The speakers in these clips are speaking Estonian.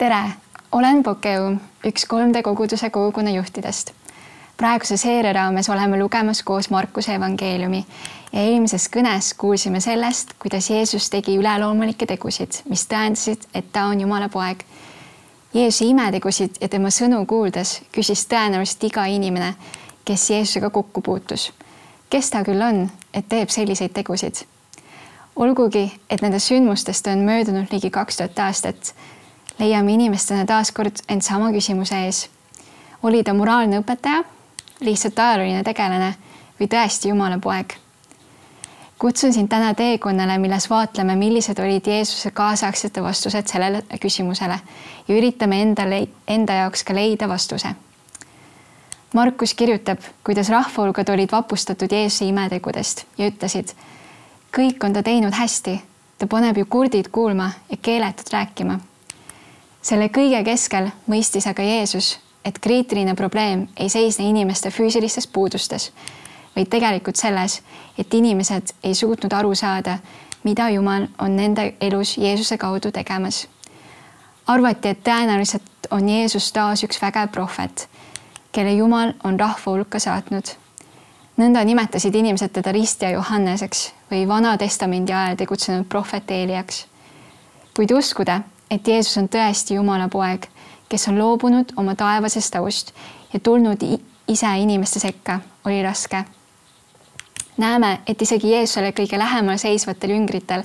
tere, olen Pokeum, üks 3D koguduse kogukonna juhtidest. praeguse seeria raames oleme lugemas koos Markuse evangeeliumi ja eelmises kõnes kuulsime sellest, kuidas Jeesus tegi üleloomulikke tegusid, mis tõendasid, et ta on Jumala poeg. Jeesuse imetegusid ja tema sõnu kuuldes küsis tõenäoliselt iga inimene, kes Jeesusega kokku puutus. kes ta küll on, et teeb selliseid tegusid? olgugi, et nendest sündmustest on möödunud ligi kaks tuhat aastat leiame inimestena taaskord end sama küsimuse ees. oli ta moraalne õpetaja, lihtsalt ajalooline tegelane või tõesti Jumala poeg? kutsun sind täna teekonnale, milles vaatleme, millised olid Jeesuse kaasaegsete vastused sellele küsimusele ja üritame endale, enda jaoks ka leida vastuse. Markus kirjutab, kuidas rahvahulgad olid vapustatud Jeesuse imetegudest ja ütlesid, kõik on ta teinud hästi, ta paneb ju kurdid kuulma ja keeletud rääkima selle kõige keskel mõistis aga Jeesus, et kriitiline probleem ei seisne inimeste füüsilistes puudustes, vaid tegelikult selles, et inimesed ei suutnud aru saada, mida Jumal on nende elus Jeesuse kaudu tegemas. arvati, et tõenäoliselt on Jeesus taas üks vägev prohvet, kelle Jumal on rahva hulka saatnud. nõnda nimetasid inimesed teda ristja Johanneseks või Vana Testamendi ajal tegutsenud prohvet Eeliaks. kuid uskuda, et Jeesus on tõesti Jumala poeg, kes on loobunud oma taevasest aust ja tulnud ise inimeste sekka, oli raske. näeme, et isegi Jeesusele kõige lähemal seisvatel jüngritel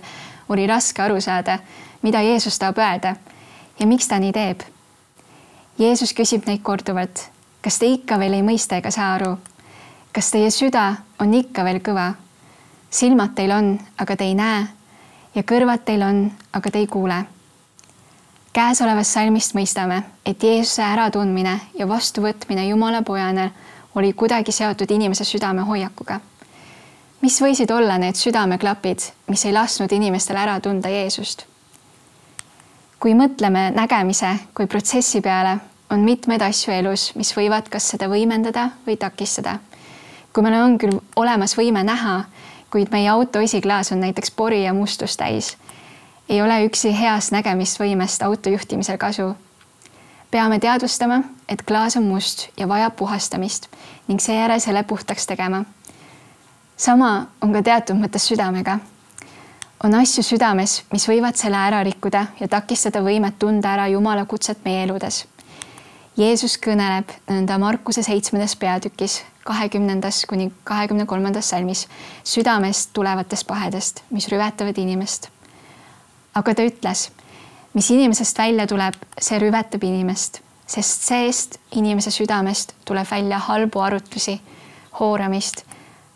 oli raske aru saada, mida Jeesus tahab öelda ja miks ta nii teeb. Jeesus küsib neid korduvalt, kas te ikka veel ei mõista ega saa aru? kas teie süda on ikka veel kõva? silmad teil on, aga te ei näe ja kõrvad teil on, aga te ei kuule käesolevast salmist mõistame, et Jeesuse äratundmine ja vastuvõtmine Jumala pojana oli kuidagi seotud inimese südame hoiakuga. mis võisid olla need südameklapid, mis ei lasknud inimestel ära tunda Jeesust? kui mõtleme nägemise kui protsessi peale, on mitmeid asju elus, mis võivad kas seda võimendada või takistada. kui meil on küll olemas võime näha, kuid meie auto esiklaas on näiteks pori ja mustust täis ei ole üksi heast nägemisvõimest auto juhtimisel kasu. peame teadvustama, et klaas on must ja vajab puhastamist ning seejärel selle puhtaks tegema. sama on ka teatud mõttes südamega. on asju südames, mis võivad selle ära rikkuda ja takistada võimet tunda ära Jumala kutset meie eludes. Jeesus kõneleb nõnda Markuse seitsmendas peatükis kahekümnendas kuni kahekümne kolmandas salmis südamest tulevatest pahedest, mis rüvetavad inimest aga ta ütles, mis inimesest välja tuleb, see rüvetab inimest, sest seest inimese südamest tuleb välja halbu arutlusi, hooramist,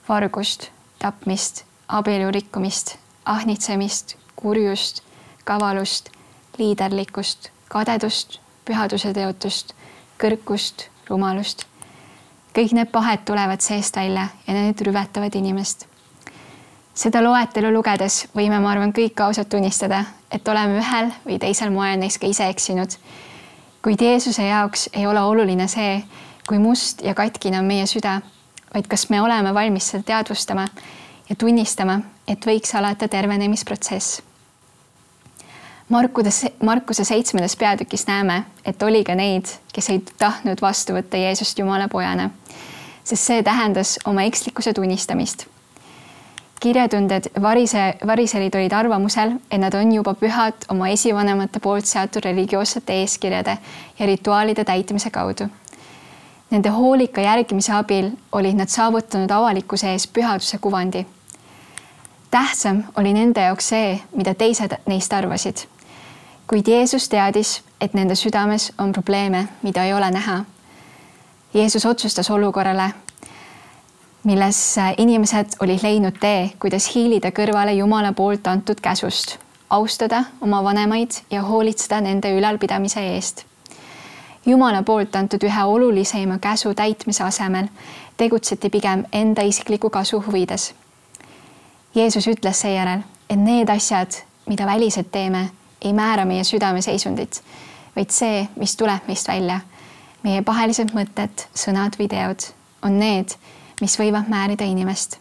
vargust, tapmist, abielu rikkumist, ahnitsemist, kurjust, kavalust, liiderlikkust, kadedust, pühaduse teotust, kõrkust, rumalust. kõik need pahed tulevad seest välja ja need rüvetavad inimest seda loetelu lugedes võime, ma arvan, kõik ausalt tunnistada, et oleme ühel või teisel moel neis ka ise eksinud. kuid Jeesuse jaoks ei ole oluline see, kui must ja katkine on meie süda, vaid kas me oleme valmis seda teadvustama ja tunnistama, et võiks alata tervenemisprotsess. Markudes, Markuse seitsmendas peatükis näeme, et oli ka neid, kes ei tahtnud vastu võtta Jeesust Jumala pojana, sest see tähendas oma ekslikkuse tunnistamist kirjatunded varise, variserid olid arvamusel, et nad on juba pühad oma esivanemate poolt seatud religioossete eeskirjade ja rituaalide täitmise kaudu. Nende hoolika järgimise abil olid nad saavutanud avalikkuse ees pühaduse kuvandi. tähtsam oli nende jaoks see, mida teised neist arvasid. kuid Jeesus teadis, et nende südames on probleeme, mida ei ole näha. Jeesus otsustas olukorrale milles äh, inimesed olid leidnud tee, kuidas hiilida kõrvale Jumala poolt antud käsust, austada oma vanemaid ja hoolitseda nende ülalpidamise eest. Jumala poolt antud ühe olulisema käsu täitmise asemel tegutseti pigem enda isikliku kasu huvides. Jeesus ütles seejärel, et need asjad, mida väliselt teeme, ei määra meie südame seisundit, vaid see, mis tuleb meist välja, meie pahelised mõtted, sõnad või teod on need mis võivad määrida inimest.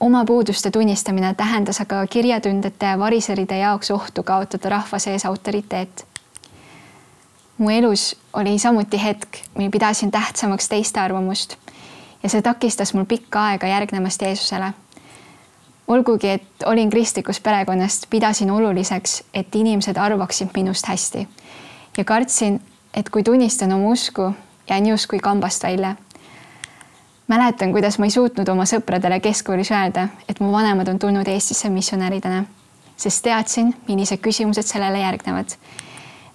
oma puuduste tunnistamine tähendas aga kirjatundjate ja variseride jaoks ohtu kaotada rahva sees autoriteet. mu elus oli samuti hetk, mil pidasin tähtsamaks teiste arvamust ja see takistas mul pikka aega järgnemast Jeesusele. olgugi, et olin kristlikust perekonnast, pidasin oluliseks, et inimesed arvaksid minust hästi ja kartsin, et kui tunnistan oma usku, jään justkui kambast välja. Mäletan, kuidas ma ei suutnud oma sõpradele keskkoolis öelda, et mu vanemad on tulnud Eestisse missionäridena, sest teadsin, millised küsimused sellele järgnevad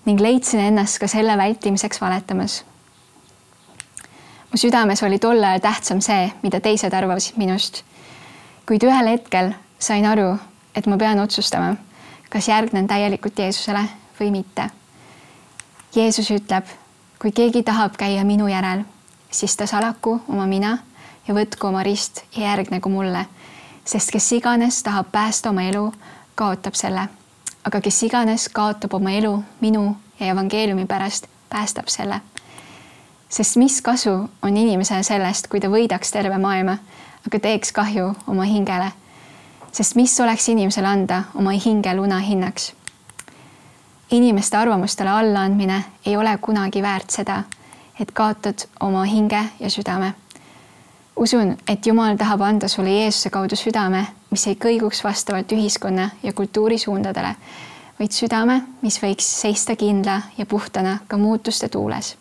ning leidsin ennast ka selle vältimiseks valetamas. mu südames oli tol ajal tähtsam see, mida teised arvasid minust. kuid ühel hetkel sain aru, et ma pean otsustama, kas järgnen täielikult Jeesusele või mitte. Jeesus ütleb, kui keegi tahab käia minu järel, siis ta salaku oma mina ja võtku oma rist ja järgnegu mulle, sest kes iganes tahab päästa oma elu, kaotab selle aga kes iganes kaotab oma elu minu ja evangeeliumi pärast, päästab selle. sest mis kasu on inimesel sellest, kui ta võidaks terve maailma, aga teeks kahju oma hingele. sest mis oleks inimesele anda oma hinge luna hinnaks? inimeste arvamustele allaandmine ei ole kunagi väärt seda, et kaotad oma hinge ja südame usun, et Jumal tahab anda sulle Jeesuse kaudu südame, mis ei kõiguks vastavalt ühiskonna ja kultuuri suundadele, vaid südame, mis võiks seista kindla ja puhtana ka muutuste tuules.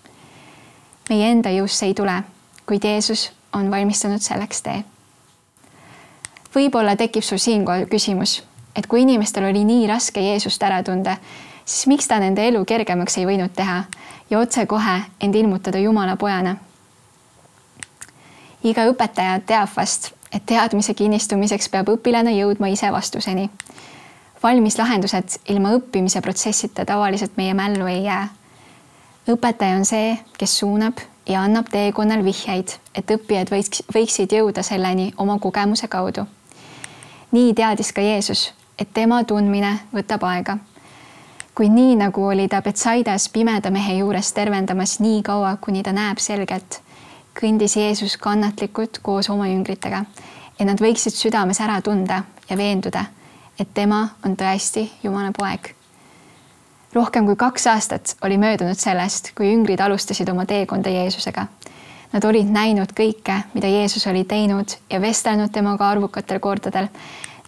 meie enda jõust see ei tule, kuid Jeesus on valmistanud selleks tee. võib-olla tekib sul siinkohal küsimus, et kui inimestel oli nii raske Jeesust ära tunda, siis miks ta nende elu kergemaks ei võinud teha ja otsekohe end ilmutada Jumala pojana iga õpetaja teab vast, et teadmise kinnistumiseks peab õpilane jõudma ise vastuseni. valmis lahendused ilma õppimise protsessita tavaliselt meie mällu ei jää. õpetaja on see, kes suunab ja annab teekonnal vihjeid, et õppijad võiks, võiksid jõuda selleni oma kogemuse kaudu. nii teadis ka Jeesus, et tema tundmine võtab aega. Kuid nii nagu oli ta Betsaidas pimeda mehe juures tervendamas nii kaua, kuni ta näeb selgelt kõndis Jeesus kannatlikult koos oma jüngritega, et nad võiksid südames ära tunda ja veenduda, et tema on tõesti Jumala poeg. rohkem kui kaks aastat oli möödunud sellest, kui jüngrid alustasid oma teekonda Jeesusega. Nad olid näinud kõike, mida Jeesus oli teinud ja vestelnud temaga arvukatel kordadel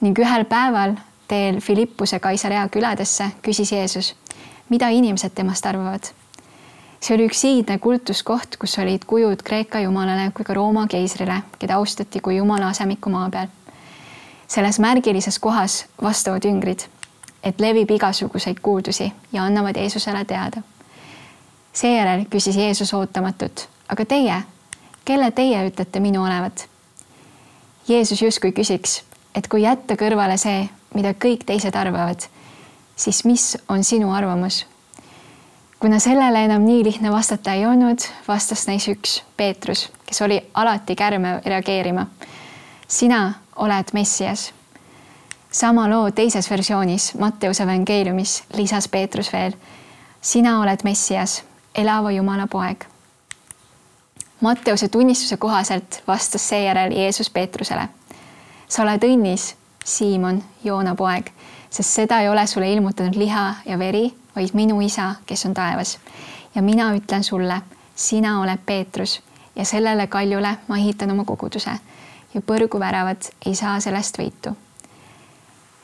ning ühel päeval teel Philippuse Kaisarea küladesse küsis Jeesus, mida inimesed temast arvavad see oli üks iidne kultuskoht, kus olid kujud Kreeka jumalale kui ka Rooma keisrile, keda austati kui jumala asemiku maa peal. selles märgilises kohas vastavad jüngrid, et levib igasuguseid kuuldusi ja annavad Jeesusele teada. seejärel küsis Jeesus ootamatult, aga teie, kelle teie ütlete minu olevat? Jeesus justkui küsiks, et kui jätta kõrvale see, mida kõik teised arvavad, siis mis on sinu arvamus kuna sellele enam nii lihtne vastata ei olnud, vastas neis üks, Peetrus, kes oli alati kärme reageerima. sina oled Messias. sama loo teises versioonis, Matteuse evangeeliumis, lisas Peetrus veel. sina oled Messias, elava Jumala poeg. Matteuse tunnistuse kohaselt vastas seejärel Jeesus Peetrusele. sa oled õnnis, Siimon, Joona poeg, sest seda ei ole sulle ilmutanud liha ja veri vaid minu isa, kes on taevas. ja mina ütlen sulle, sina oled Peetrus ja sellele kaljule ma ehitan oma koguduse ja põrguväravad ei saa sellest võitu.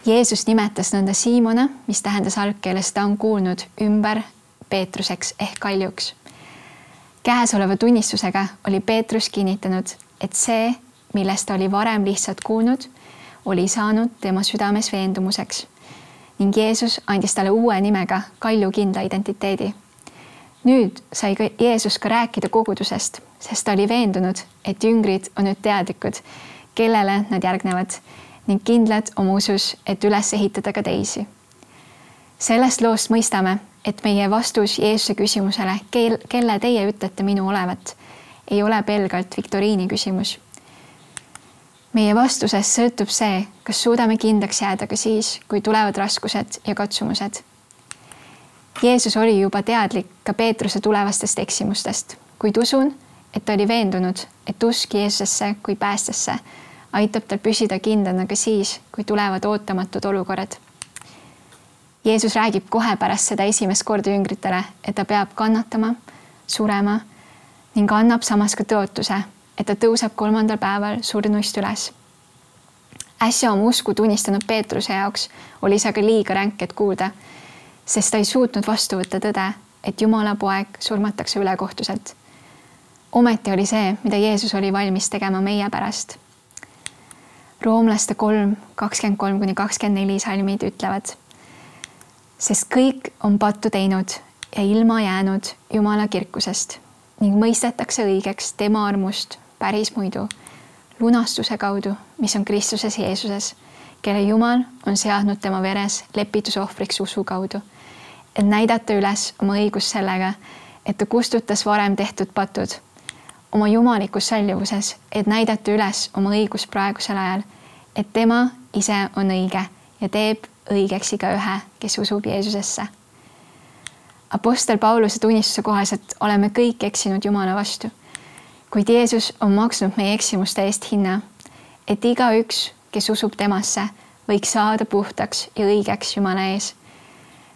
Jeesus nimetas nõnda Siimona, mis tähendas algkeeles ta on kuulnud ümber Peetruseks ehk kaljuks. käesoleva tunnistusega oli Peetrus kinnitanud, et see, millest ta oli varem lihtsalt kuulnud, oli saanud tema südames veendumuseks ning Jeesus andis talle uue nimega kaljukindla identiteedi. nüüd sai ka Jeesus ka rääkida kogudusest, sest ta oli veendunud, et jüngrid on nüüd teadlikud, kellele nad järgnevad ning kindlad oma usus, et üles ehitada ka teisi. sellest loost mõistame, et meie vastus Jeesuse küsimusele, kel, kelle teie ütlete minu olevat, ei ole pelgalt viktoriini küsimus meie vastusest sõltub see, kas suudame kindlaks jääda ka siis, kui tulevad raskused ja katsumused. Jeesus oli juba teadlik ka Peetruse tulevastest eksimustest, kuid usun, et ta oli veendunud, et usk Jeesusesse kui päästesse aitab tal püsida kindlana ka siis, kui tulevad ootamatud olukorrad. Jeesus räägib kohe pärast seda esimest korda jüngritele, et ta peab kannatama, surema ning annab samas ka tõotuse, et ta tõuseb kolmandal päeval surnuist üles. äsja oma usku tunnistanud Peetruse jaoks oli see aga liiga ränk, et kuulda, sest ta ei suutnud vastu võtta tõde, et Jumala poeg surmatakse ülekohtuselt. ometi oli see, mida Jeesus oli valmis tegema meie pärast. roomlaste kolm, kakskümmend kolm kuni kakskümmend neli salmid ütlevad sest kõik on pattu teinud ja ilma jäänud Jumala kirkusest ning mõistetakse õigeks tema armust päris muidu, lunastuse kaudu, mis on Kristuses Jeesuses, kelle Jumal on seadnud tema veres lepitusohvriks usu kaudu, et näidata üles oma õigust sellega, et ta kustutas varem tehtud patud. Oma jumalikus sallivuses, et näidata üles oma õigust praegusel ajal, et tema ise on õige ja teeb õigeks igaühe, kes usub Jeesusesse. Apostel Pauluse tunnistuse kohaselt oleme kõik eksinud Jumala vastu, kuid Jeesus on maksnud meie eksimuste eest hinna, et igaüks, kes usub temasse, võiks saada puhtaks ja õigeks Jumala ees.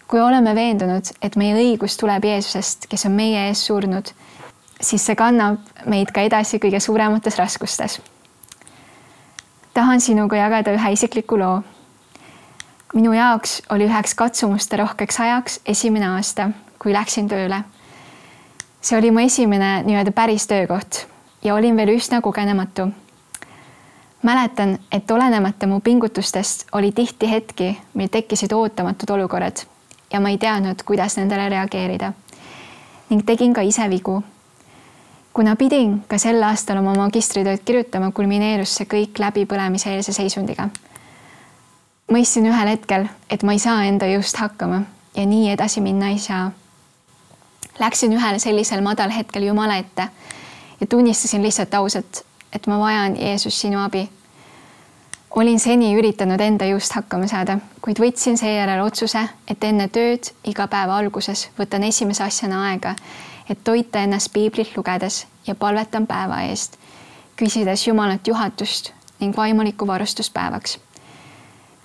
kui oleme veendunud, et meie õigus tuleb Jeesusest, kes on meie ees surnud, siis see kannab meid ka edasi kõige suuremates raskustes. tahan sinuga jagada ühe isikliku loo minu jaoks oli üheks katsumuste rohkeks ajaks esimene aasta, kui läksin tööle. See oli mu esimene nii-öelda päris töökoht ja olin veel üsna kogenematu. mäletan, et olenemata mu pingutustest oli tihti hetki, mil tekkisid ootamatud olukorrad ja ma ei teadnud, kuidas nendele reageerida. ning tegin ka ise vigu. kuna pidin ka sel aastal oma magistritööd kirjutama, kulmineerus see kõik läbipõlemiseelse seisundiga mõistsin ühel hetkel, et ma ei saa enda jõust hakkama ja nii edasi minna ei saa. Läksin ühel sellisel madalhetkel Jumala ette ja tunnistasin lihtsalt ausalt, et ma vajan Jeesus sinu abi. olin seni üritanud enda jõust hakkama saada, kuid võtsin seejärel otsuse, et enne tööd iga päeva alguses võtan esimese asjana aega, et toita ennast piiblit lugedes ja palvetan päeva eest, küsides Jumalat juhatust ning vaimulikku varustust päevaks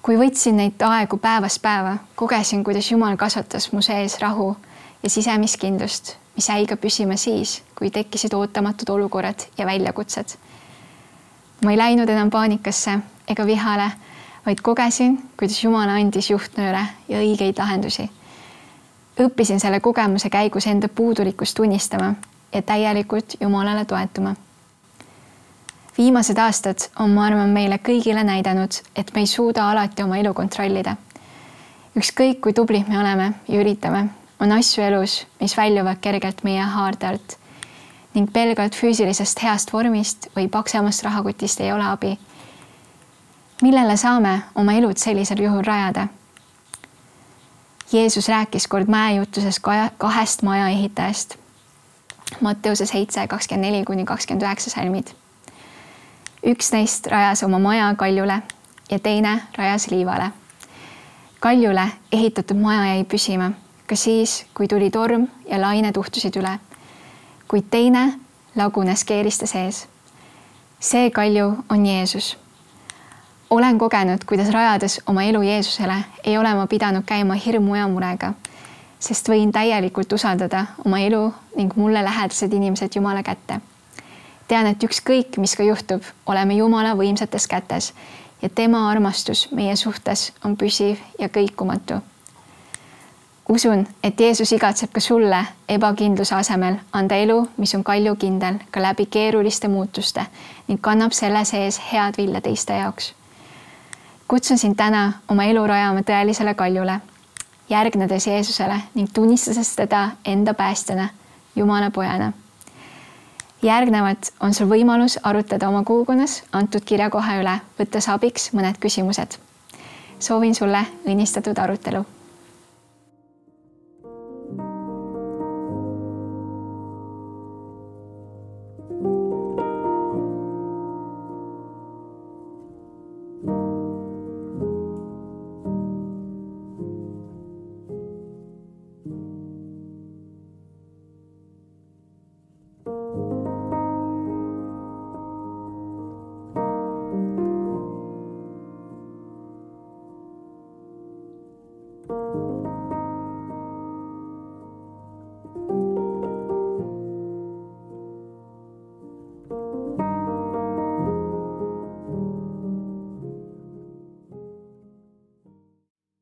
kui võtsin neid aegu päevast päeva, kogesin, kuidas Jumal kasvatas mu sees rahu ja sisemist kindlust, mis jäi ka püsima siis, kui tekkisid ootamatud olukorrad ja väljakutsed. ma ei läinud enam paanikasse ega vihale, vaid kogesin, kuidas Jumal andis juhtnööre ja õigeid lahendusi. õppisin selle kogemuse käigus enda puudulikkust tunnistama ja täielikult Jumalale toetuma viimased aastad on, ma arvan, meile kõigile näidanud, et me ei suuda alati oma elu kontrollida. ükskõik kui tublid me oleme ja üritame, on asju elus, mis väljuvad kergelt meie haarde alt ning pelgalt füüsilisest heast vormist või paksemast rahakotist ei ole abi. millele saame oma elud sellisel juhul rajada? Jeesus rääkis kord mäejutuses kahest maja ehitajast. Matteuse seitse, kakskümmend neli kuni kakskümmend üheksa salmid üks neist rajas oma maja kaljule ja teine rajas liivale. kaljule ehitatud maja jäi püsima ka siis, kui tuli torm ja lained uhtusid üle. kuid teine lagunes keeriste sees. see kalju on Jeesus. olen kogenud, kuidas rajades oma elu Jeesusele, ei ole ma pidanud käima hirmu ja murega, sest võin täielikult usaldada oma elu ning mulle lähedased inimesed Jumala kätte tean, et ükskõik, mis ka juhtub, oleme Jumala võimsates kätes ja tema armastus meie suhtes on püsiv ja kõikumatu. Usun, et Jeesus igatseb ka sulle ebakindluse asemel anda elu, mis on kaljukindel ka läbi keeruliste muutuste ning kannab selle sees head vilja teiste jaoks. kutsun sind täna oma elu rajama tõelisele kaljule, järgnedes Jeesusele ning tunnistades teda enda päästjana, Jumala pojana järgnevalt on sul võimalus arutleda oma kogukonnas antud kirjakoha üle, võttes abiks mõned küsimused. soovin sulle õnnistatud arutelu